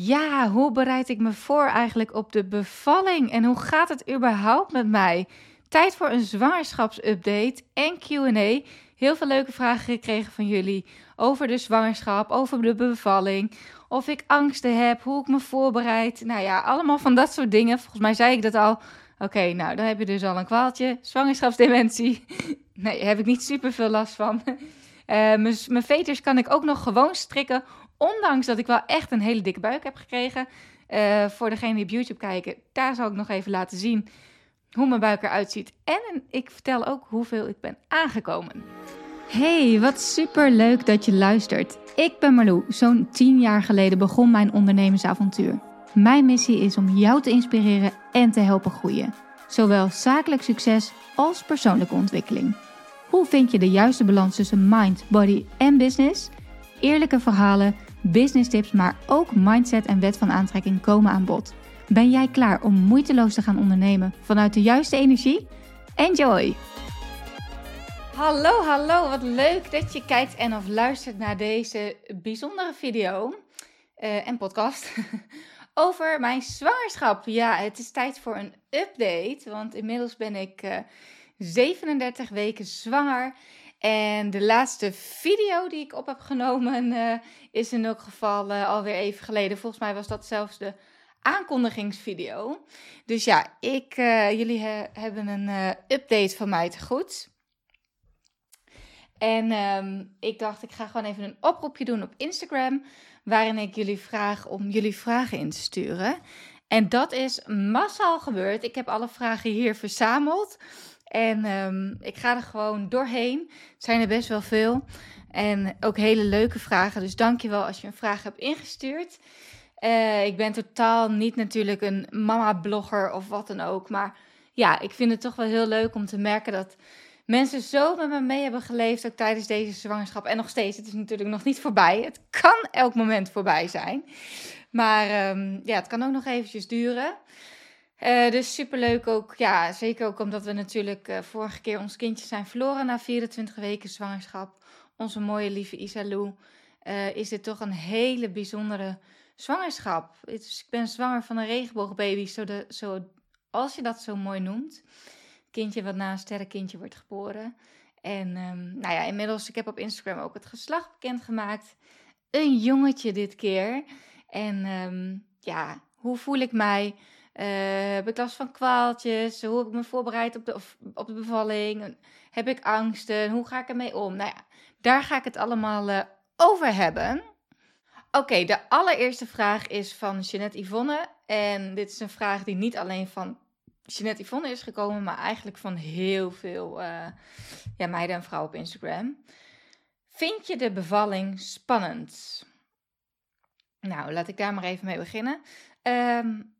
Ja, hoe bereid ik me voor eigenlijk op de bevalling en hoe gaat het überhaupt met mij? Tijd voor een zwangerschapsupdate en QA. Heel veel leuke vragen gekregen van jullie over de zwangerschap, over de bevalling, of ik angsten heb, hoe ik me voorbereid. Nou ja, allemaal van dat soort dingen. Volgens mij zei ik dat al. Oké, nou dan heb je dus al een kwaaltje. Zwangerschapsdementie. nee, heb ik niet super veel last van. Uh, mijn veters kan ik ook nog gewoon strikken Ondanks dat ik wel echt een hele dikke buik heb gekregen. Uh, voor degene die op YouTube kijken, daar zal ik nog even laten zien hoe mijn buik eruit ziet. En ik vertel ook hoeveel ik ben aangekomen. Hey, wat super leuk dat je luistert. Ik ben Marlou. Zo'n 10 jaar geleden begon mijn ondernemersavontuur. Mijn missie is om jou te inspireren en te helpen groeien. Zowel zakelijk succes als persoonlijke ontwikkeling. Hoe vind je de juiste balans tussen mind, body en business? Eerlijke verhalen business tips, maar ook mindset en wet van aantrekking komen aan bod. Ben jij klaar om moeiteloos te gaan ondernemen vanuit de juiste energie? Enjoy! Hallo, hallo, wat leuk dat je kijkt en of luistert naar deze bijzondere video uh, en podcast over mijn zwangerschap. Ja, het is tijd voor een update, want inmiddels ben ik uh, eh, 37 weken zwanger. En de laatste video die ik op heb genomen uh, is in elk geval uh, alweer even geleden. Volgens mij was dat zelfs de aankondigingsvideo. Dus ja, ik, uh, jullie hebben een update van mij te goed. En um, ik dacht, ik ga gewoon even een oproepje doen op Instagram. Waarin ik jullie vraag om jullie vragen in te sturen. En dat is massaal gebeurd. Ik heb alle vragen hier verzameld. En um, ik ga er gewoon doorheen. Het zijn er best wel veel. En ook hele leuke vragen. Dus dankjewel als je een vraag hebt ingestuurd. Uh, ik ben totaal niet natuurlijk een mama-blogger of wat dan ook. Maar ja, ik vind het toch wel heel leuk om te merken dat mensen zo met me mee hebben geleefd. Ook tijdens deze zwangerschap. En nog steeds. Het is natuurlijk nog niet voorbij. Het kan elk moment voorbij zijn. Maar um, ja, het kan ook nog eventjes duren. Uh, dus superleuk ook, ja, zeker ook omdat we natuurlijk uh, vorige keer ons kindje zijn verloren na 24 weken zwangerschap. Onze mooie lieve Isalou. Uh, is dit toch een hele bijzondere zwangerschap. Dus ik ben zwanger van een regenboogbaby, zo de, zo, als je dat zo mooi noemt. Kindje wat na een sterrenkindje wordt geboren. En um, nou ja, inmiddels, ik heb op Instagram ook het geslacht bekendgemaakt. Een jongetje dit keer. En um, ja, hoe voel ik mij? Uh, heb ik last van kwaaltjes? Hoe heb ik me voorbereid op de, op de bevalling? Heb ik angsten? Hoe ga ik ermee om? Nou ja, daar ga ik het allemaal uh, over hebben. Oké, de allereerste vraag is van Jeanette Yvonne. En dit is een vraag die niet alleen van Jeanette Yvonne is gekomen, maar eigenlijk van heel veel uh, meiden en vrouwen op Instagram. Vind je de bevalling spannend? Nou, laat ik daar maar even mee beginnen. Um,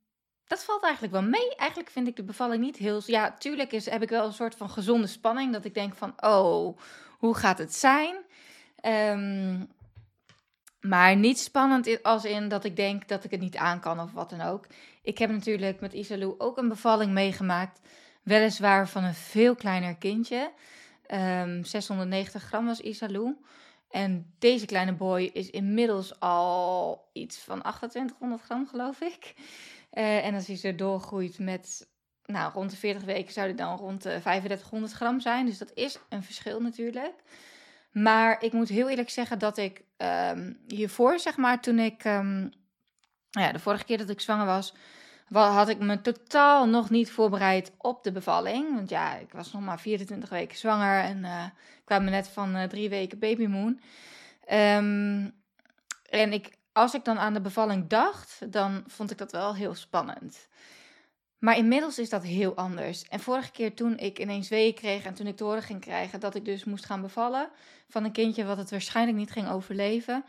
dat valt eigenlijk wel mee. Eigenlijk vind ik de bevalling niet heel. Ja, tuurlijk is, heb ik wel een soort van gezonde spanning. Dat ik denk van, oh, hoe gaat het zijn? Um, maar niet spannend als in dat ik denk dat ik het niet aan kan of wat dan ook. Ik heb natuurlijk met Isalou ook een bevalling meegemaakt. Weliswaar van een veel kleiner kindje. Um, ehm, 690 gram was Isalou. En deze kleine boy is inmiddels al iets van 2800 gram, geloof ik. Uh, en als hij zo doorgroeit met, nou, rond de 40 weken zou hij dan rond de 3500 gram zijn. Dus dat is een verschil natuurlijk. Maar ik moet heel eerlijk zeggen dat ik um, hiervoor, zeg maar, toen ik, um, ja, de vorige keer dat ik zwanger was, had ik me totaal nog niet voorbereid op de bevalling. Want ja, ik was nog maar 24 weken zwanger en uh, kwam net van uh, drie weken babymoon. Um, en ik als ik dan aan de bevalling dacht, dan vond ik dat wel heel spannend. Maar inmiddels is dat heel anders. En vorige keer toen ik ineens weeën kreeg en toen ik te horen ging krijgen dat ik dus moest gaan bevallen van een kindje wat het waarschijnlijk niet ging overleven,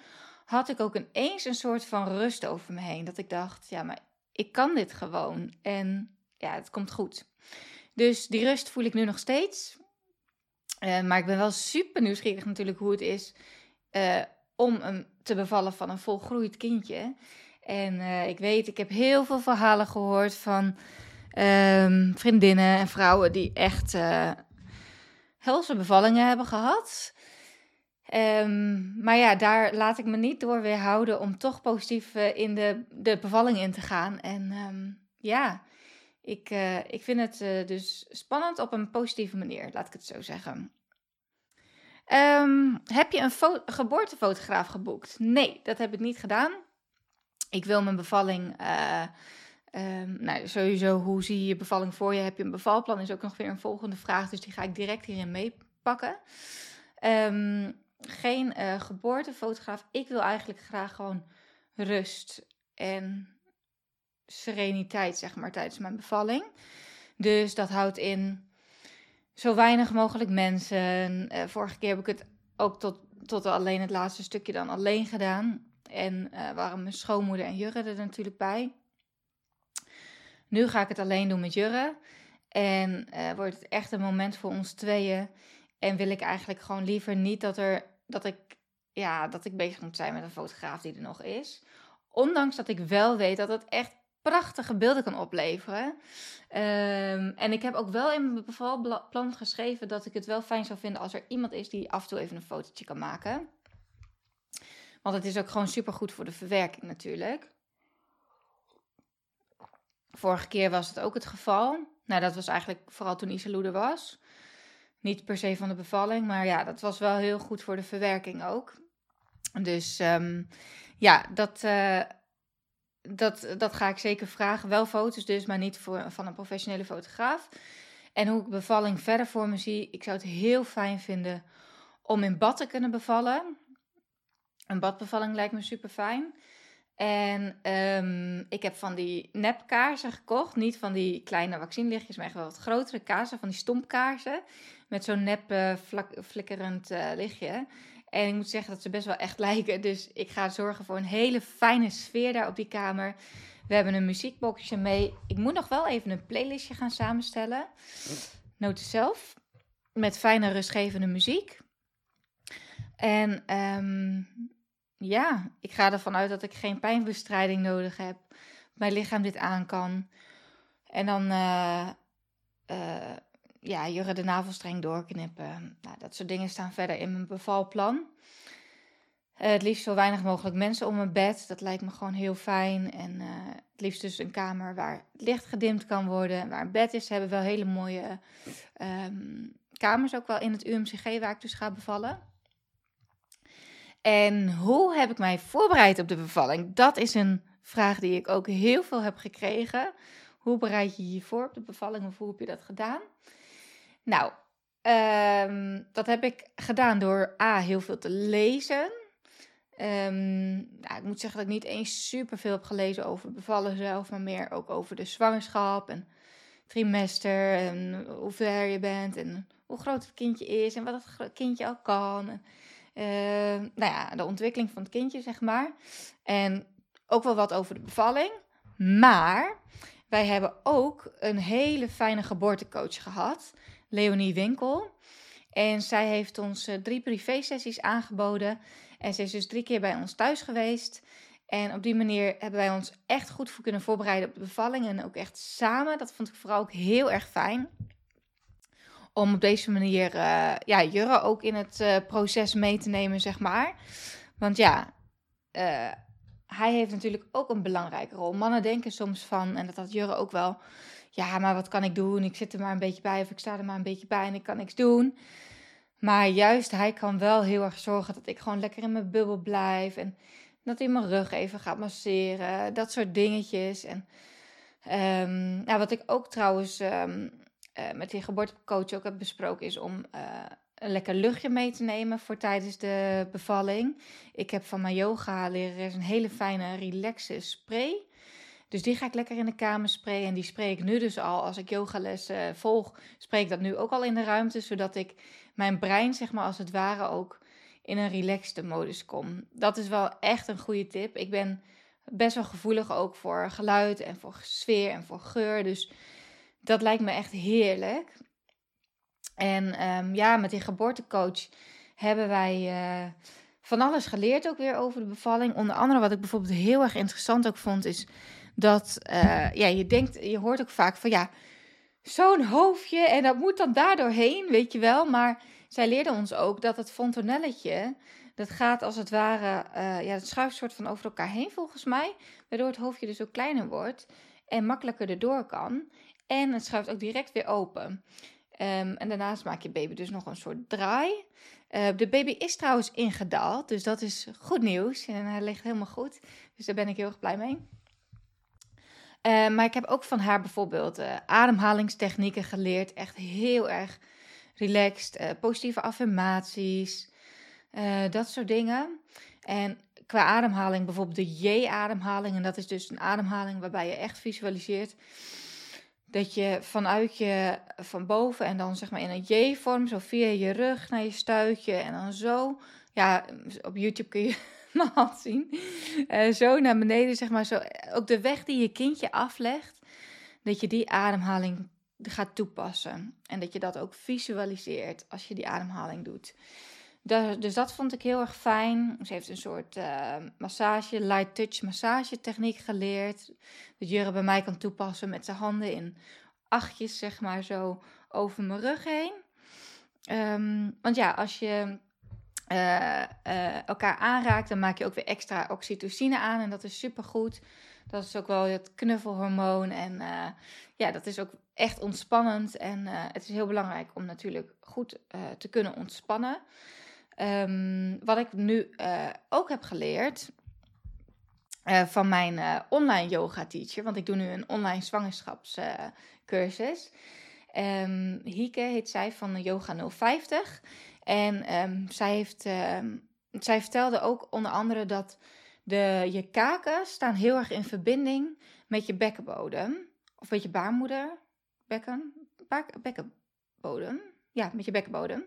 had ik ook ineens een soort van rust over me heen. Dat ik dacht, ja, maar ik kan dit gewoon. En ja, het komt goed. Dus die rust voel ik nu nog steeds. Uh, maar ik ben wel super nieuwsgierig natuurlijk hoe het is uh, om een te bevallen van een volgroeid kindje. En uh, ik weet, ik heb heel veel verhalen gehoord van um, vriendinnen en vrouwen die echt uh, helse bevallingen hebben gehad. Ehm, maar ja, daar laat ik me niet door weerhouden om toch positief eh, in de, de bevalling in te gaan. En ehm, ja, ik, ik vind het dus spannend op een positieve manier, laat ik het zo zeggen. Um, heb je een geboortefotograaf geboekt? Nee, dat heb ik niet gedaan. Ik wil mijn bevalling. Uh, um, nou, sowieso, hoe zie je je bevalling voor je? Heb je een bevalplan? Is ook nog weer een volgende vraag. Dus die ga ik direct hierin meepakken. Um, geen uh, geboortefotograaf. Ik wil eigenlijk graag gewoon rust en sereniteit, zeg maar, tijdens mijn bevalling. Dus dat houdt in zo weinig mogelijk mensen. Uh, vorige keer heb ik het ook tot, tot alleen het laatste stukje dan alleen gedaan. En uh, waren mijn schoonmoeder en Jurre er natuurlijk bij. Nu ga ik het alleen doen met Jurre. En uh, wordt het echt een moment voor ons tweeën. En wil ik eigenlijk gewoon liever niet dat, er, dat, ik, ja, dat ik bezig moet zijn met een fotograaf die er nog is. Ondanks dat ik wel weet dat het echt prachtige beelden kan opleveren. Um, en ik heb ook wel in mijn bevalplan geschreven dat ik het wel fijn zou vinden als er iemand is die af en toe even een fotootje kan maken. Want het is ook gewoon super goed voor de verwerking natuurlijk. Vorige keer was het ook het geval. Nou, dat was eigenlijk vooral toen Isalou er was. Niet per se van de bevalling, maar ja, dat was wel heel goed voor de verwerking ook. Dus um, ja, dat, uh, dat, dat ga ik zeker vragen. Wel foto's dus, maar niet voor, van een professionele fotograaf. En hoe ik bevalling verder voor me zie. Ik zou het heel fijn vinden om in bad te kunnen bevallen. Een badbevalling lijkt me super fijn. En um, ik heb van die nepkaarsen gekocht. Niet van die kleine vaccinlichtjes, maar echt wel wat grotere kaarsen. Van die stompkaarsen. Met zo'n nep flikkerend uh, lichtje. En ik moet zeggen dat ze best wel echt lijken. Dus ik ga zorgen voor een hele fijne sfeer daar op die kamer. We hebben een muziekboxje mee. Ik moet nog wel even een playlistje gaan samenstellen. Noten zelf. Met fijne rustgevende muziek. En um, ja, ik ga ervan uit dat ik geen pijnbestrijding nodig heb. Mijn lichaam dit aan kan. En dan uh, ja, Jurre de navelstreng doorknippen. Nou, dat soort dingen staan verder in mijn bevalplan. Uh, het liefst zo weinig mogelijk mensen om mijn bed. Dat lijkt me gewoon heel fijn. En uh, het liefst dus een kamer waar licht gedimd kan worden. Waar een bed is. Ze hebben wel hele mooie um, kamers ook wel in het UMCG waar ik dus ga bevallen. En hoe heb ik mij voorbereid op de bevalling? Dat is een vraag die ik ook heel veel heb gekregen. Hoe bereid je je voor op de bevalling of hoe heb je dat gedaan? Nou, um, dat heb ik gedaan door A, heel veel te lezen. Um, nou, ik moet zeggen dat ik niet eens super veel heb gelezen over bevallen zelf, maar meer ook over de zwangerschap en trimester en hoe ver je bent en hoe groot het kindje is en wat het kindje al kan. En, uh, nou ja, de ontwikkeling van het kindje, zeg maar. En ook wel wat over de bevalling. Maar wij hebben ook een hele fijne geboortecoach gehad. Leonie Winkel. En zij heeft ons uh, drie privé-sessies aangeboden. En ze is dus drie keer bij ons thuis geweest. En op die manier hebben wij ons echt goed voor kunnen voorbereiden op de bevalling. En ook echt samen. Dat vond ik vooral ook heel erg fijn. Om op deze manier uh, ja, Jurre ook in het uh, proces mee te nemen, zeg maar. Want ja, hij heeft natuurlijk ook een belangrijke rol. Mannen denken soms van, en dat had Jurre ook wel ja, maar wat kan ik doen? Ik zit er maar een beetje bij of ik sta er maar een beetje bij en ik kan niks doen. Maar juist hij kan wel heel erg zorgen dat ik gewoon lekker in mijn bubbel blijf. En dat hij mijn rug even gaat masseren. Dat soort dingetjes. En nou, wat ik ook trouwens um, uh, met die geboortecoach ook heb besproken, is om uh, een lekker luchtje mee te nemen voor tijdens de bevalling. Ik heb van mijn yoga leren een hele fijne relaxe spray. Dus die ga ik lekker in de kamer sprayen. En die spray ik nu dus al, als ik yogales uh, volg, spreek ik dat nu ook al in de ruimte. Zodat ik mijn brein, zeg maar als het ware, ook in een relaxte modus kom. Dat is wel echt een goede tip. Ik ben best wel gevoelig ook voor geluid en voor sfeer en voor geur. Dus dat lijkt me echt heerlijk. En um, ja, met die geboortecoach hebben wij uh, van alles geleerd ook weer over de bevalling. Onder andere wat ik bijvoorbeeld heel erg interessant ook vond, is dat uh, ja, je denkt, je hoort ook vaak van ja, zo'n hoofdje en dat moet dan daardoorheen, weet je wel. Maar zij leerde ons ook dat het fontanelletje, dat gaat als het ware, uh, ja, het schuift soort van over elkaar heen volgens mij. Waardoor het hoofdje dus ook kleiner wordt en makkelijker erdoor kan. En het schuift ook direct weer open. Ehm, en daarnaast maak je baby dus nog een soort draai. Uh, de baby is trouwens ingedaald, dus dat is goed nieuws. En hij ligt helemaal goed, dus daar ben ik heel erg blij mee. Uh, maar ik heb ook van haar bijvoorbeeld uh, ademhalingstechnieken geleerd. Echt heel erg relaxed. positieve affirmaties. dat soort dingen. En qua ademhaling bijvoorbeeld de J-ademhaling. En dat is dus een ademhaling waarbij je echt visualiseert dat je vanuit je van boven en dan zeg maar in een J-vorm, zo via je rug naar je stuitje en dan zo. Ja, op YouTube kun je mijn hand zien. Uh, zo naar beneden, zeg maar. Zo, ook de weg die je kindje aflegt, dat je die ademhaling gaat toepassen. En dat je dat ook visualiseert als je die ademhaling doet dus dat vond ik heel erg fijn. Ze heeft een soort uh, massage, light touch massage techniek geleerd. Dat Jurre bij mij kan toepassen met zijn handen in achtjes, zeg maar, zo over mijn rug heen. Um, want ja, als je uh, uh, elkaar aanraakt, dan maak je ook weer extra oxytocine aan. En dat is supergoed. Dat is ook wel het knuffelhormoon. En uh, ja, dat is ook echt ontspannend. En het is heel belangrijk om natuurlijk goed te kunnen ontspannen. Um, wat ik nu uh, ook heb geleerd uh, van mijn uh, online yoga teacher, want ik doe nu een online zwangerschapscursus. Um, Hieke heet zij van Yoga 050. En um, zij, heeft, zij vertelde ook onder andere dat de, je kaken staan heel erg in verbinding met je bekkenbodem. Of met je baarmoeder. Bekken? bekkenbodem. Ja, met je bekkenbodem.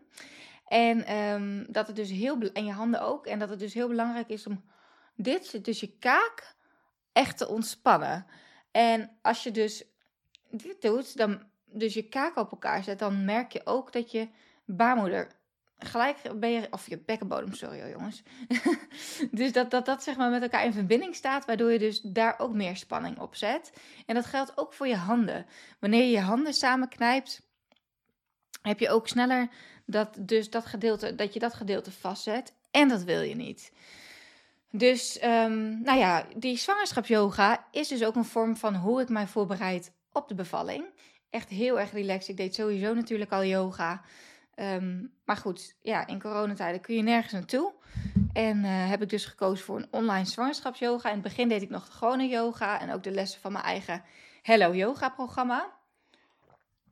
En um, dat het dus heel en je handen ook. En dat het dus heel belangrijk is om dit, dus je kaak, echt te ontspannen. En als je dus dit doet, dan dus je kaak op elkaar zet, dan merk je ook dat je baarmoeder gelijk ben je, of je bekkenbodem, sorry jongens. dus dat, dat dat zeg maar met elkaar in verbinding staat, waardoor je dus daar ook meer spanning op zet. En dat geldt ook voor je handen. Wanneer je je handen samenknijpt, heb je ook sneller dat, dus dat, gedeelte, dat je dat gedeelte vastzet. En dat wil je niet. Dus, um, nou ja, die zwangerschapsyoga is dus ook een vorm van hoe ik mij voorbereid op de bevalling. Echt heel erg relaxed. Ik deed sowieso natuurlijk al yoga. Um, maar goed, ja, in coronatijden kun je nergens naartoe. En uh, heb ik dus gekozen voor een online zwangerschapsyoga. In het begin deed ik nog de gewone yoga en ook de lessen van mijn eigen Hello Yoga programma.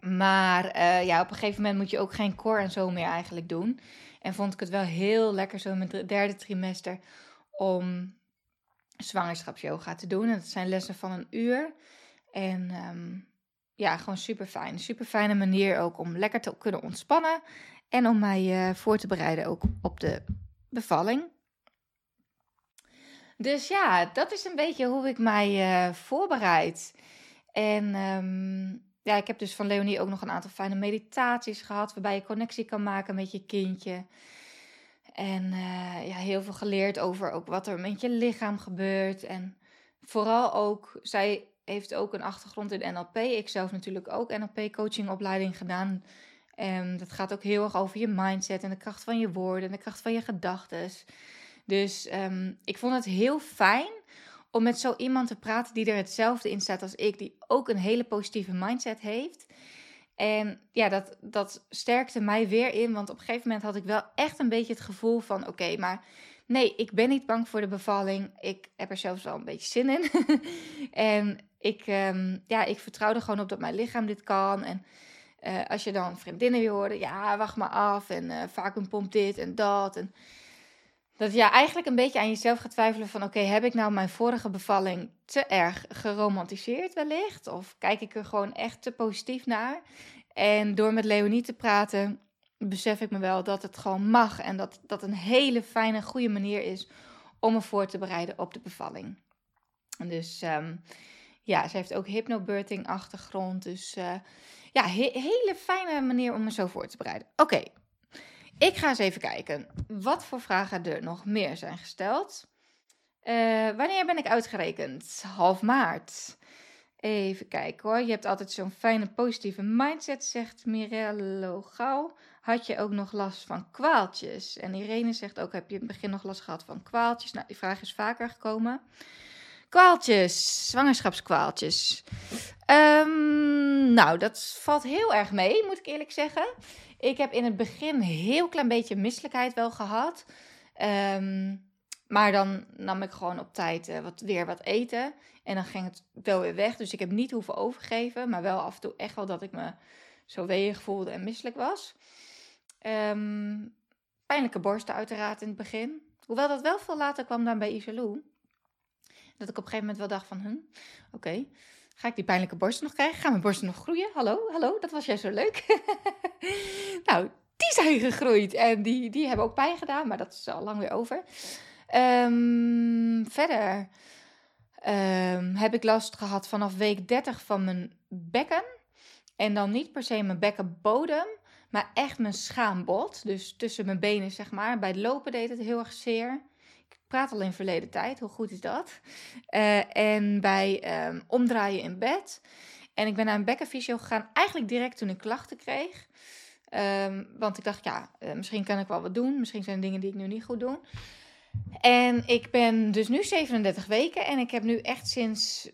Maar uh, ja, op een gegeven moment moet je ook geen core en zo meer eigenlijk doen. En vond ik het wel heel lekker zo in mijn derde trimester om zwangerschapsyoga te doen. En dat zijn lessen van een uur. En um, ja, gewoon super fijn. Super fijne manier ook om lekker te kunnen ontspannen. En om mij uh, voor te bereiden ook op de bevalling. Dus ja, dat is een beetje hoe ik mij uh, voorbereid. En um, ja, ik heb dus van Leonie ook nog een aantal fijne meditaties gehad. Waarbij je connectie kan maken met je kindje. En uh, ja, heel veel geleerd over ook wat er met je lichaam gebeurt. En vooral ook, zij heeft ook een achtergrond in NLP. Ik zelf natuurlijk ook NLP coachingopleiding gedaan. En dat gaat ook heel erg over je mindset en de kracht van je woorden en de kracht van je gedachten. Dus um, ik vond het heel fijn om met zo iemand te praten die er hetzelfde in staat als ik, die ook een hele positieve mindset heeft. En ja, dat, dat sterkte mij weer in, want op een gegeven moment had ik wel echt een beetje het gevoel van: oké, maar nee, ik ben niet bang voor de bevalling. Ik heb er zelfs wel een beetje zin in. en ik, um, ja, ik vertrouwde gewoon op dat mijn lichaam dit kan. En uh, als je dan vriendinnen weer hoorde, ja, wacht maar af. En uh, vaak een pomp dit en dat. En dat je eigenlijk een beetje aan jezelf gaat twijfelen van... oké, heb ik nou mijn vorige bevalling te erg geromantiseerd wellicht? Of kijk ik er gewoon echt te positief naar? En door met Leonie te praten besef ik me wel dat het gewoon mag... en dat dat een hele fijne, goede manier is om me voor te bereiden op de bevalling. Dus um, ja, ze heeft ook hypnobirthing achtergrond. Dus uh, ja, he hele fijne manier om me zo voor te bereiden. Oké, ik ga eens even kijken wat voor vragen er nog meer zijn gesteld. Uh, wanneer ben ik uitgerekend? Half maart. Even kijken hoor. Je hebt altijd zo'n fijne positieve mindset, zegt Mirello Gauw. had je ook nog last van kwaaltjes? En Irene zegt ook, heb je in het begin nog last gehad van kwaaltjes? Nou, die vraag is vaker gekomen. Kwaaltjes, zwangerschapskwaaltjes. Um, nou, dat valt heel erg mee, moet ik eerlijk zeggen. Ik heb in het begin heel klein beetje misselijkheid wel gehad. Um, maar dan nam ik gewoon op tijd uh, wat, weer wat eten. En dan ging het wel weer weg. Dus ik heb niet hoeven overgeven. Maar wel af en toe echt wel dat ik me zo weeg voelde en misselijk was. Um, pijnlijke borsten uiteraard in het begin. Hoewel dat wel veel later kwam dan bij Isalou. Dat ik op een gegeven moment wel dacht van, hm, oké, ga ik die pijnlijke borsten nog krijgen? Gaan mijn borsten nog groeien? Hallo, hallo, dat was jij zo leuk. nou, die zijn gegroeid en die, die hebben ook pijn gedaan, maar dat is al lang weer over. Um, verder um, heb ik last gehad vanaf week 30 van mijn bekken. En dan niet per se mijn bekkenbodem, maar echt mijn schaambod. Dus tussen mijn benen, zeg maar. Bij het lopen deed het heel erg zeer. Praat al in verleden tijd, hoe goed is dat? Uh, en bij um, omdraaien in bed. En ik ben naar een bekkenfysio gegaan, eigenlijk direct toen ik klachten kreeg. Um, want ik dacht, ja, uh, misschien kan ik wel wat doen. Misschien zijn er dingen die ik nu niet goed doe. En ik ben dus nu 37 weken en ik heb nu echt sinds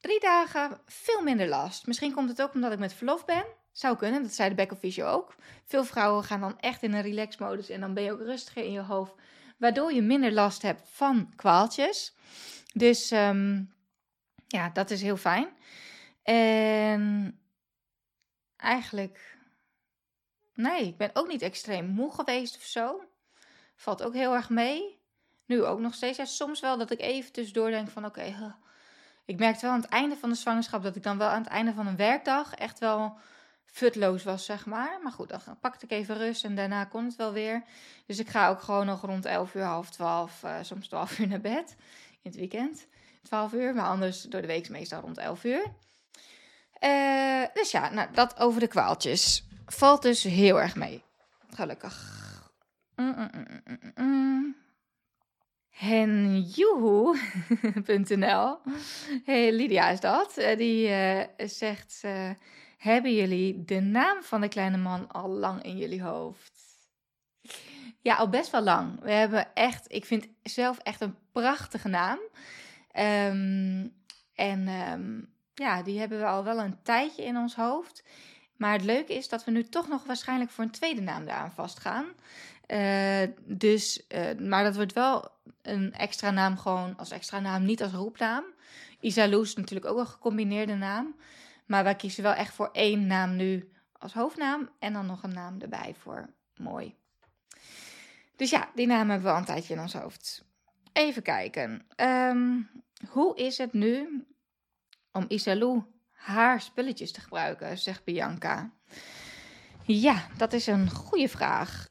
drie dagen veel minder last. Misschien komt het ook omdat ik met verlof ben. Zou kunnen, dat zei de back officio ook. Veel vrouwen gaan dan echt in een relax-modus en dan ben je ook rustiger in je hoofd. Waardoor je minder last hebt van kwaaltjes. Dus um, ja, dat is heel fijn. En eigenlijk, nee, ik ben ook niet extreem moe geweest of zo. Valt ook heel erg mee. Nu ook nog steeds. Soms wel dat ik even tussendoor denk van oké. Ik merkte wel aan het einde van de zwangerschap dat ik dan wel aan het einde van een werkdag echt wel futloos was, zeg maar. Maar goed, dan pakte ik even rust en daarna kon het wel weer. Dus ik ga ook gewoon nog rond 11 uur, half 12, uh, soms 12 uur naar bed. In het weekend 12 uur, maar anders door de week meestal rond 11 uur. Uh, dus ja, nou, dat over de kwaaltjes. Valt dus heel erg mee. Gelukkig. Mm, mm, mm, Henjoehoe.nl. Hey, Lydia is dat. Eh, die zegt: Hebben jullie de naam van de kleine man al lang in jullie hoofd? Ja, al best wel lang. We hebben echt, ik vind zelf echt een prachtige naam. Um, en um, ja, die hebben we al wel een tijdje in ons hoofd. Maar het leuke is dat we nu toch nog waarschijnlijk voor een tweede naam daaraan vastgaan. Uh, dus, uh, maar dat wordt wel een extra naam gewoon als extra naam, niet als roepnaam. Isalou is natuurlijk ook een gecombineerde naam. Maar wij kiezen wel echt voor één naam nu als hoofdnaam. En dan nog een naam erbij voor mooi. Dus ja, die naam hebben we al een tijdje in ons hoofd. Even kijken. Um, hoe is het nu om Isalou haar spulletjes te gebruiken, zegt Bianca. Ja, dat is een goede vraag.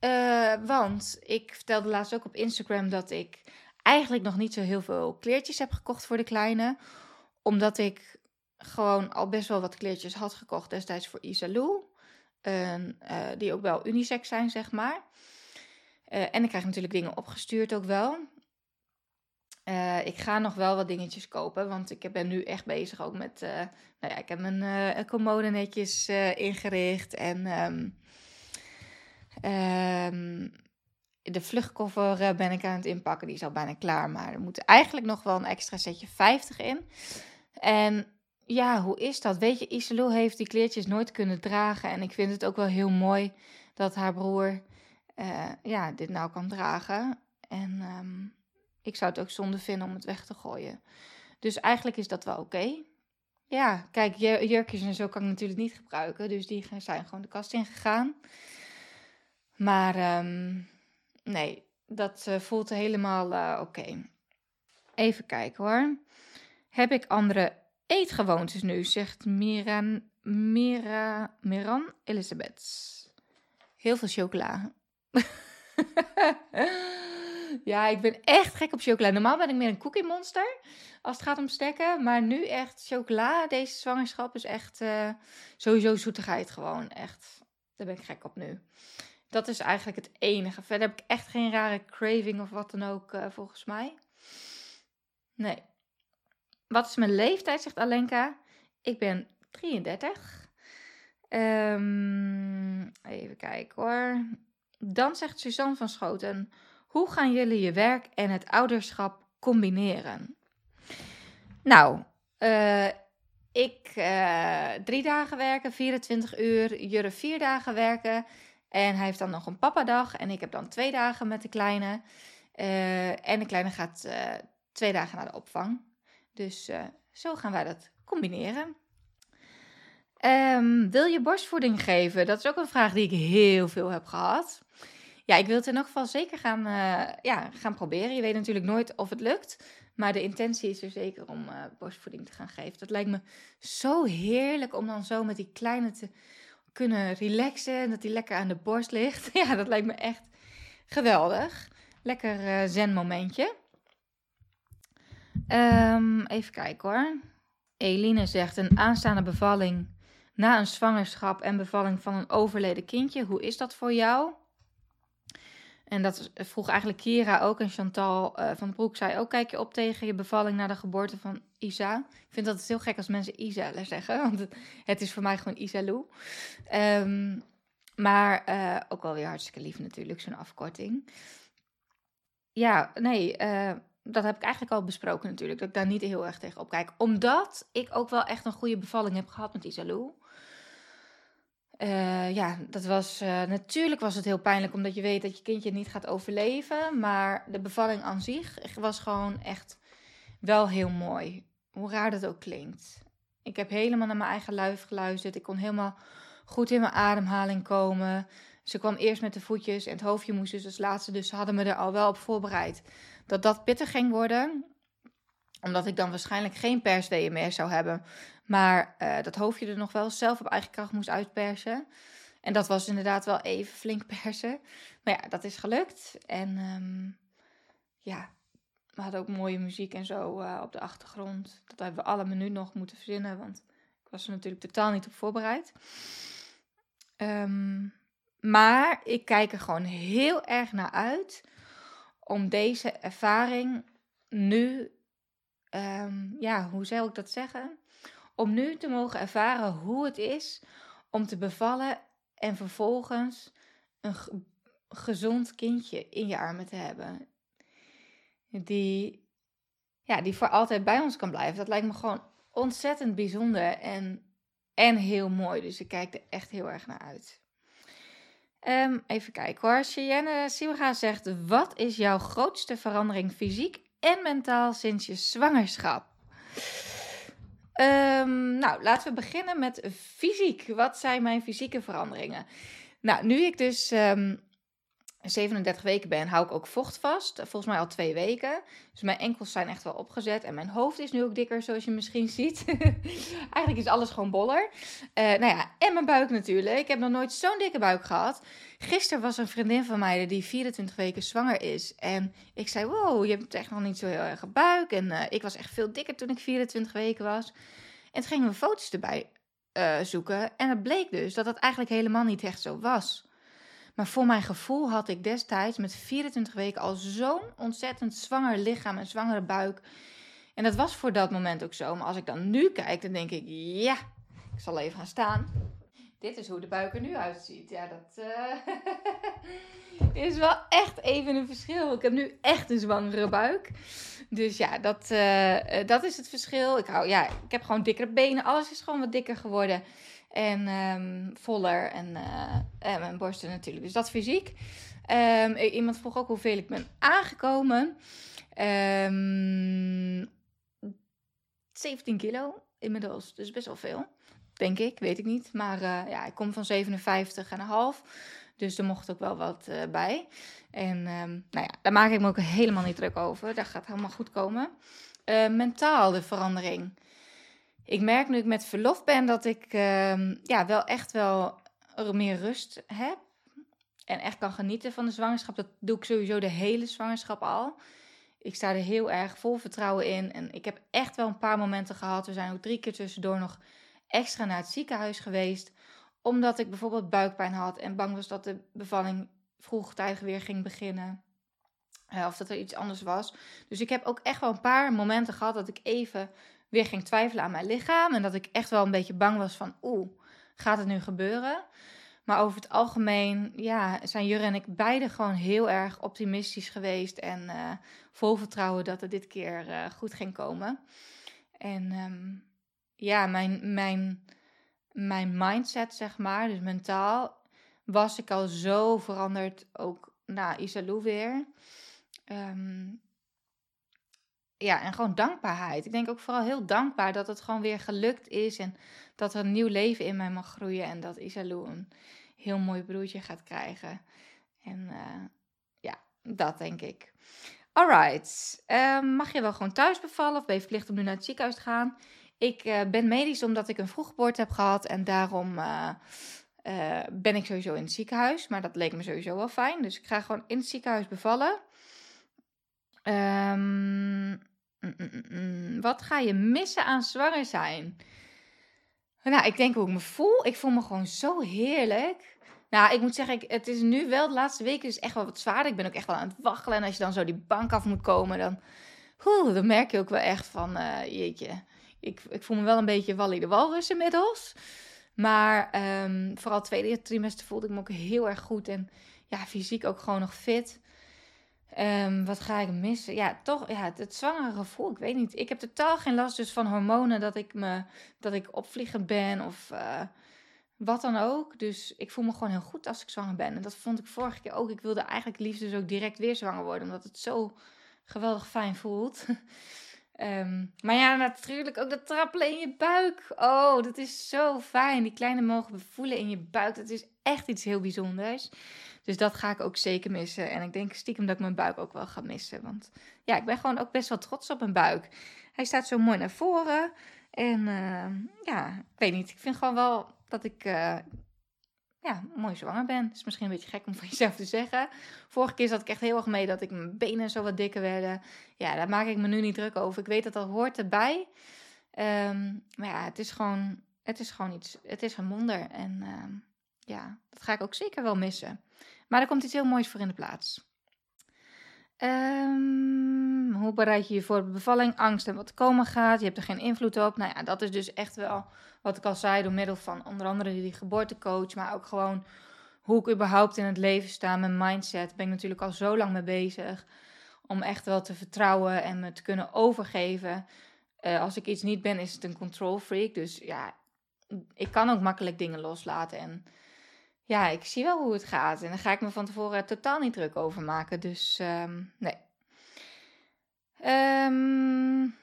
Uh, want ik vertelde laatst ook op Instagram dat ik eigenlijk nog niet zo heel veel kleertjes heb gekocht voor de kleine. Omdat ik gewoon al best wel wat kleertjes had gekocht destijds voor Isalou. Uh, die ook wel unisex zijn, zeg maar. Uh, en ik krijg natuurlijk dingen opgestuurd ook wel. Uh, ik ga nog wel wat dingetjes kopen, want ik ben nu echt bezig ook met... Nou ja, ik heb mijn commode netjes ingericht en... Um, um, de vluchtkoffer ben ik aan het inpakken, die is al bijna klaar. Maar er moet eigenlijk nog wel een extra setje 50 in. En ja, hoe is dat? Weet je, Iselou heeft die kleertjes nooit kunnen dragen. En ik vind het ook wel heel mooi dat haar broer ja, dit nou kan dragen. En... Um, ik zou het ook zonde vinden om het weg te gooien. Dus eigenlijk is dat wel oké. Ja, kijk, jurkjes en zo kan ik natuurlijk niet gebruiken. Dus die zijn gewoon de kast ingegaan. Maar um, nee, dat uh, voelt helemaal uh, oké. Even kijken hoor. Heb ik andere eetgewoontes nu? Zegt Miran, Mira, Miran Elisabeth. Heel veel chocola. Ja, ik ben echt gek op chocola. Normaal ben ik meer een cookie monster als het gaat om stekken. Maar nu echt chocola, deze zwangerschap is echt uh, sowieso zoetigheid gewoon. Echt, daar ben ik gek op nu. Dat is eigenlijk het enige. Verder heb ik echt geen rare craving of wat dan ook, uh, volgens mij. Nee. Wat is mijn leeftijd, zegt Alenka. Ik ben 33. Ehm, even kijken hoor. Dan zegt Suzanne van Schoten: Hoe gaan jullie je werk en het ouderschap combineren? Nou, uh, ik uh, drie dagen werken, 24 uur. Jurre vier dagen werken. En hij heeft dan nog een papadag. En ik heb dan twee dagen met de kleine. Uh, en de kleine gaat twee dagen naar de opvang. Dus zo gaan wij dat combineren. Um, wil je borstvoeding geven? Dat is ook een vraag die ik heel veel heb gehad. Ja, ik wil het in elk geval zeker gaan, uh, ja, gaan proberen. Je weet natuurlijk nooit of het lukt. Maar de intentie is er zeker om uh, borstvoeding te gaan geven. Dat lijkt me zo heerlijk om dan zo met die kleine te kunnen relaxen. En dat die lekker aan de borst ligt. Ja, dat lijkt me echt geweldig. Lekker zen momentje. Um, even kijken hoor. Eline zegt een aanstaande bevalling na een zwangerschap en bevalling van een overleden kindje. Hoe is dat voor jou? En dat vroeg eigenlijk Kira ook. En Chantal uh, van Broek zei ook: kijk je op tegen je bevalling na de geboorte van Isa. Ik vind dat het heel gek als mensen Isa zeggen. Want het, is voor mij gewoon Isalou. Um, maar uh, ook wel weer hartstikke lief natuurlijk, zo'n afkorting. Ja, nee, uh, dat heb ik eigenlijk al besproken natuurlijk. Dat ik daar niet heel erg tegen op kijk. Omdat ik ook wel echt een goede bevalling heb gehad met Isalou. Uh, ja, dat was. Uh, natuurlijk was het heel pijnlijk omdat je weet dat je kindje niet gaat overleven. Maar de bevalling aan zich was gewoon echt wel heel mooi. Hoe raar dat ook klinkt. Ik heb helemaal naar mijn eigen luif geluisterd. Ik kon helemaal goed in mijn ademhaling komen. Ze kwam eerst met de voetjes en het hoofdje moest dus als laatste. Dus ze hadden me er al wel op voorbereid dat dat pittig ging worden. Omdat ik dan waarschijnlijk geen persweeën meer zou hebben. Maar uh, dat hoofdje er nog wel zelf op eigen kracht moest uitpersen. En dat was inderdaad wel even flink persen. Maar ja, dat is gelukt. En um, ja, we hadden ook mooie muziek en zo uh, op de achtergrond. Dat hebben we alle minuut nog moeten verzinnen. Want ik was er natuurlijk totaal niet op voorbereid. Um, maar ik kijk er gewoon heel erg naar uit om deze ervaring nu, um, ja, hoe zou ik dat zeggen? Om nu te mogen ervaren hoe het is om te bevallen en vervolgens een gezond kindje in je armen te hebben. Die, ja, die voor altijd bij ons kan blijven. Dat lijkt me gewoon ontzettend bijzonder en, en heel mooi. Dus ik kijk er echt heel erg naar uit. Um, even kijken hoor. Cheyenne Siwaga zegt: Wat is jouw grootste verandering fysiek en mentaal sinds je zwangerschap? Um, nou, laten we beginnen met fysiek. Wat zijn mijn fysieke veranderingen? Nou, nu ik dus um, 37 weken ben, hou ik ook vocht vast. Volgens mij al twee weken. Dus mijn enkels zijn echt wel opgezet. En mijn hoofd is nu ook dikker, zoals je misschien ziet. Eigenlijk is alles gewoon boller. Uh, nou ja, en mijn buik natuurlijk. Ik heb nog nooit zo'n dikke buik gehad. Gisteren was een vriendin van mij die 24 weken zwanger is. En ik zei, wow, je hebt echt nog niet zo heel erg buik. En uh, ik was echt veel dikker toen ik 24 weken was. En toen gingen we foto's erbij uh, zoeken. En het bleek dus dat dat eigenlijk helemaal niet echt zo was. Maar voor mijn gevoel had ik destijds met 24 weken al zo'n ontzettend zwanger lichaam en zwangere buik. En dat was voor dat moment ook zo. Maar als ik dan nu kijk, dan denk ik, ja, ik zal even gaan staan. Dit is hoe de buik er nu uitziet. Ja, dat uh, is wel echt even een verschil. Ik heb nu echt een zwangere buik. Dus ja, dat, uh, dat is het verschil. Ik, hou, ja, ik heb gewoon dikkere benen. Alles is gewoon wat dikker geworden. En um, voller en, uh, en mijn borsten natuurlijk. Dus dat fysiek. Um, iemand vroeg ook hoeveel ik ben aangekomen. Um, 17 kilo inmiddels. Dus best wel veel. Denk ik, weet ik niet. Maar uh, ja, ik kom van 57,5. Dus er mocht ook wel wat uh, bij. En nou ja, daar maak ik me ook helemaal niet druk over. Dat gaat helemaal goed komen. Mentaal de verandering ik merk nu ik met verlof ben dat ik uh, ja, wel echt wel meer rust heb. En echt kan genieten van de zwangerschap. Dat doe ik sowieso de hele zwangerschap al. Ik sta er heel erg vol vertrouwen in. En ik heb echt wel een paar momenten gehad. We zijn ook drie keer tussendoor nog extra naar het ziekenhuis geweest. Omdat ik bijvoorbeeld buikpijn had en bang was dat de bevalling vroegtijdig weer ging beginnen. Uh, of dat er iets anders was. Dus ik heb ook echt wel een paar momenten gehad dat ik even weer ging twijfelen aan mijn lichaam. En dat ik echt wel een beetje bang was van, oeh, gaat het nu gebeuren. Maar over het algemeen ja, zijn Jurre en ik beide gewoon heel erg optimistisch geweest. En uh, vol vertrouwen dat het dit keer uh, goed ging komen. En um, ja, mijn, mijn, mijn mindset, zeg maar, dus mentaal, was ik al zo veranderd. Ook na Isalou weer. Um, ja, en gewoon dankbaarheid. Ik denk ook vooral heel dankbaar dat het gewoon weer gelukt is. En dat er een nieuw leven in mij mag groeien. En dat Isalou een heel mooi broertje gaat krijgen. En uh, ja, dat denk ik. Alright. Uh, mag je wel gewoon thuis bevallen of ben je verplicht om nu naar het ziekenhuis te gaan? Ik uh, ben medisch omdat ik een vroeggeboorte heb gehad. En daarom uh, ben ik sowieso in het ziekenhuis. Maar dat leek me sowieso wel fijn. Dus ik ga gewoon in het ziekenhuis bevallen. Um, Wat ga je missen aan zwanger zijn? Nou, ik denk hoe ik me voel. Ik voel me gewoon zo heerlijk. Nou, ik moet zeggen, het is nu wel de laatste weken dus echt wel wat zwaarder. Ik ben ook echt wel aan het waggelen. En als je dan zo die bank af moet komen, dan, dan merk je ook wel echt van, uh, jeetje, ik, ik voel me wel een beetje Wally de Walrus inmiddels. Maar um, vooral het tweede trimester voelde ik me ook heel erg goed. En ja, fysiek ook gewoon nog fit. Um, wat ga ik missen? Ja, toch ja, het, zwangere gevoel. Ik weet niet. Ik heb totaal geen last dus van hormonen dat ik, me, dat ik opvliegend ben of uh, wat dan ook. Dus ik voel me gewoon heel goed als ik zwanger ben. En dat vond ik vorige keer ook. Ik wilde eigenlijk liefst dus ook direct weer zwanger worden, omdat het zo geweldig fijn voelt. um, maar ja, natuurlijk ook dat trappelen in je buik. Oh, dat is zo fijn. Die kleine mogen voelen in je buik. Dat is echt iets heel bijzonders. Dus dat ga ik ook zeker missen. En ik denk stiekem dat ik mijn buik ook wel ga missen. Want ja, ik ben gewoon ook best wel trots op mijn buik. Hij staat zo mooi naar voren. En uh, ja, ik weet niet. Ik vind gewoon wel dat ik uh, ja, mooi zwanger ben. Het is misschien een beetje gek om van jezelf te zeggen. Vorige keer zat ik echt heel erg mee dat ik mijn benen zo wat dikker werden. Ja, daar maak ik me nu niet druk over. Ik weet dat dat hoort erbij. Um, maar ja, het is gewoon, het is gewoon iets, het is een wonder. En uh, ja, dat ga ik ook zeker wel missen. Maar er komt iets heel moois voor in de plaats. Um, hoe bereid je je voor bevalling, angst en wat komen gaat? Je hebt er geen invloed op. Nou ja, dat is dus echt wel wat ik al zei, door middel van onder andere die geboortecoach, maar ook gewoon hoe ik überhaupt in het leven sta, mijn mindset. Ben ik natuurlijk al zo lang mee bezig om echt wel te vertrouwen en me te kunnen overgeven. Uh, als ik iets niet ben, is het een control freak. Dus ja, ik kan ook makkelijk dingen loslaten en ja, ik zie wel hoe het gaat. En daar ga ik me van tevoren totaal niet druk over maken. Dus um, nee. Um,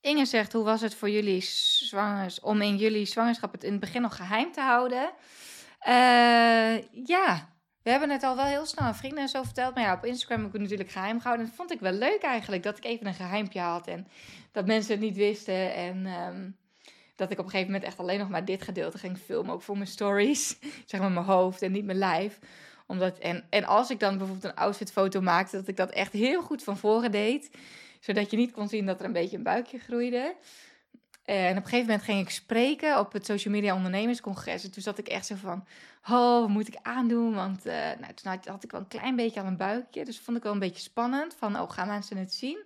Inge zegt, hoe was het voor jullie zwangers om in jullie zwangerschap het in het begin nog geheim te houden? Uh, ja, we hebben het al wel heel snel aan vrienden en zo verteld. Maar ja, op Instagram heb ik het natuurlijk geheim gehouden. En dat vond ik wel leuk eigenlijk, dat ik even een geheimpje had. En dat mensen het niet wisten. En um, dat ik op een gegeven moment echt alleen nog maar dit gedeelte ging filmen. Ook voor mijn stories. zeg maar mijn hoofd en niet mijn lijf. Omdat, en, en als ik dan bijvoorbeeld een outfitfoto maakte, dat ik dat echt heel goed van voren deed. Zodat je niet kon zien dat er een beetje een buikje groeide. En op een gegeven moment ging ik spreken op het Social Media Ondernemerscongres. En toen zat ik echt zo van, oh, wat moet ik aandoen? Want uh, nou, toen had, had, ik wel een klein beetje aan een buikje. Dus vond ik wel een beetje spannend. Van, oh, gaan mensen het zien?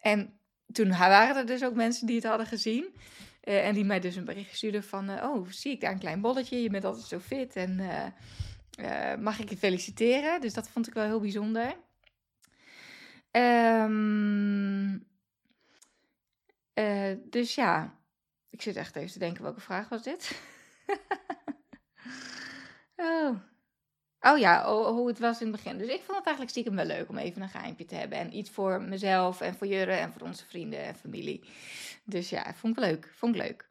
En toen waren er dus ook mensen die het hadden gezien. Uh, en die mij dus een bericht stuurde van, uh, oh, zie ik daar een klein bolletje, je bent altijd zo fit en uh, mag ik je feliciteren? Dus dat vond ik wel heel bijzonder. Um, dus ja, ik zit echt even te denken, welke vraag was dit? oh. Oh ja, hoe het was in het begin. Dus ik vond het eigenlijk stiekem wel leuk om even een geheimpje te hebben. En iets voor mezelf en voor Jurre en voor onze vrienden en familie. Dus ja, vond ik leuk. Vond ik leuk.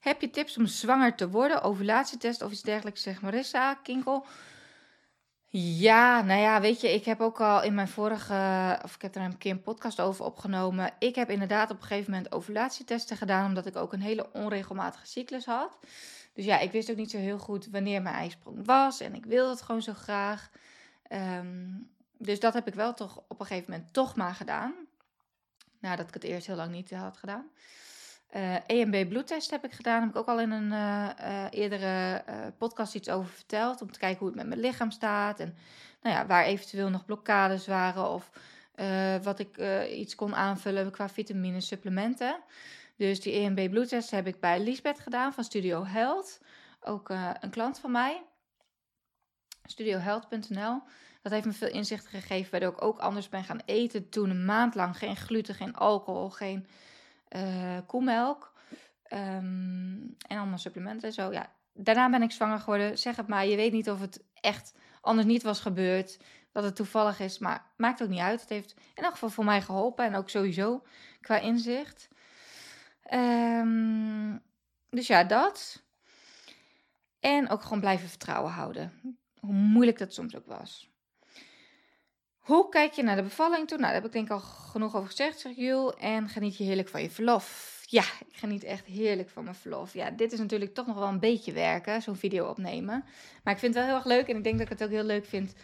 Heb je tips om zwanger te worden? Ovulatietest of iets dergelijks, zeg Marissa, Kinkel. Ja, nou ja, weet je, ik heb ook al in mijn vorige, of ik heb er een keer een podcast over opgenomen. Ik heb inderdaad op een gegeven moment ovulatietesten gedaan, omdat ik ook een hele onregelmatige cyclus had. Dus ja, ik wist ook niet zo heel goed wanneer mijn ijsprong was. En ik wilde het gewoon zo graag. Um, dus dat heb ik wel toch op een gegeven moment toch maar gedaan. Nadat ik het eerst heel lang niet had gedaan. Uh, eh, EMB bloedtest heb ik gedaan. Heb ik ook al in een uh, eerdere podcast iets over verteld. Om te kijken hoe het met mijn lichaam staat. En nou ja, waar eventueel nog blokkades waren. Of wat ik iets kon aanvullen qua vitamine supplementen. Dus die EMB bloedtest heb ik bij Lisbeth gedaan van Studio Health. Ook uh, een klant van mij. Studiohealth.nl. Dat heeft me veel inzichten gegeven, waardoor ik ook anders ben gaan eten. Toen een maand lang geen gluten, geen alcohol, geen uh, koemelk. Um, en allemaal supplementen en zo. Ja, daarna ben ik zwanger geworden. Zeg het maar, je weet niet of het echt anders niet was gebeurd. Dat het toevallig is, maar maakt ook niet uit. Het heeft in elk geval voor mij geholpen en ook sowieso qua inzicht. Um, dus ja, dat. En ook gewoon blijven vertrouwen houden. Hoe moeilijk dat soms ook was. Hoe kijk je naar de bevalling toe? Nou, daar heb ik denk ik al genoeg over gezegd, zegt Jul. En geniet je heerlijk van je verlof. Ja, ik geniet echt heerlijk van mijn verlof. Ja, dit is natuurlijk toch nog wel een beetje werken, zo'n video opnemen. Maar ik vind het wel heel erg leuk en ik denk dat ik het ook heel leuk vind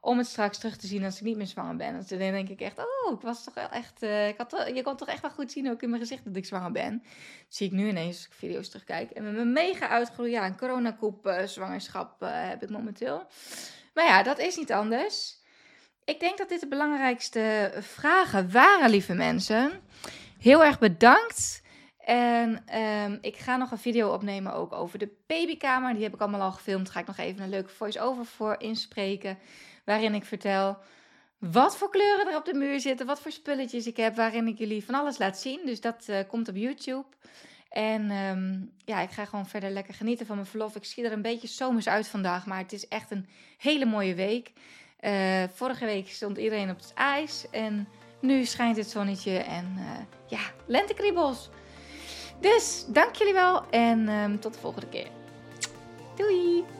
om het straks terug te zien als ik niet meer zwanger ben. Dus dan denk ik echt, oh, ik was toch wel echt, uh, ik had, je kon toch echt wel goed zien ook in mijn gezicht dat ik zwanger ben. Zie ik nu ineens als ik video's terugkijk. En met mijn mega uitgroeien, ja, een coronakoep uh, zwangerschap uh, heb ik momenteel. Maar ja, dat is niet anders. Ik denk dat dit de belangrijkste vragen waren, lieve mensen. Heel erg bedankt. En um, ik ga nog een video opnemen ook over de babykamer. Die heb ik allemaal al gefilmd. Daar ga ik nog even een leuke voice-over voor inspreken. Waarin ik vertel wat voor kleuren er op de muur zitten. Wat voor spulletjes ik heb. Waarin ik jullie van alles laat zien. Dus dat uh, komt op YouTube. En um, ja, ik ga gewoon verder lekker genieten van mijn verlof. Ik zie er een beetje zomers uit vandaag. Maar het is echt een hele mooie week. Uh, vorige week stond iedereen op het ijs. En nu schijnt het zonnetje. En uh, ja, lentekriebels. Dus dank jullie wel en um, tot de volgende keer. Doei!